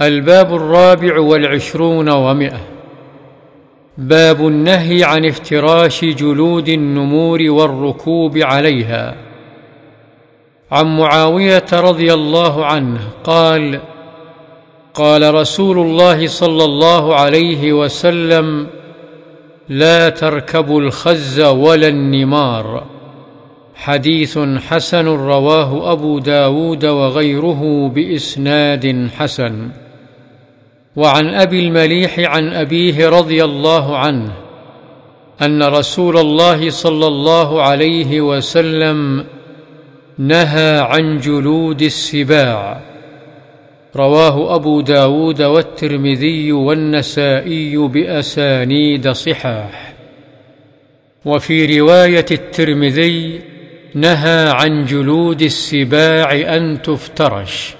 الباب الرابع والعشرون ومئة. باب النهي عن افتراش جلود النمور والركوب عليها. عن معاوية رضي الله عنه قال قال رسول الله صلى الله عليه وسلم لا تركبوا الخز ولا النمار. حديث حسن رواه أبو داود وغيره بإسناد حسن. وعن أبي المليح عن أبيه رضي الله عنه أن رسول الله صلى الله عليه وسلم نهى عن جلود السباع. رواه أبو داود والترمذي والنسائي بأسانيد صحاح. وفي رواية الترمذي نهى عن جلود السباع أن تفترش.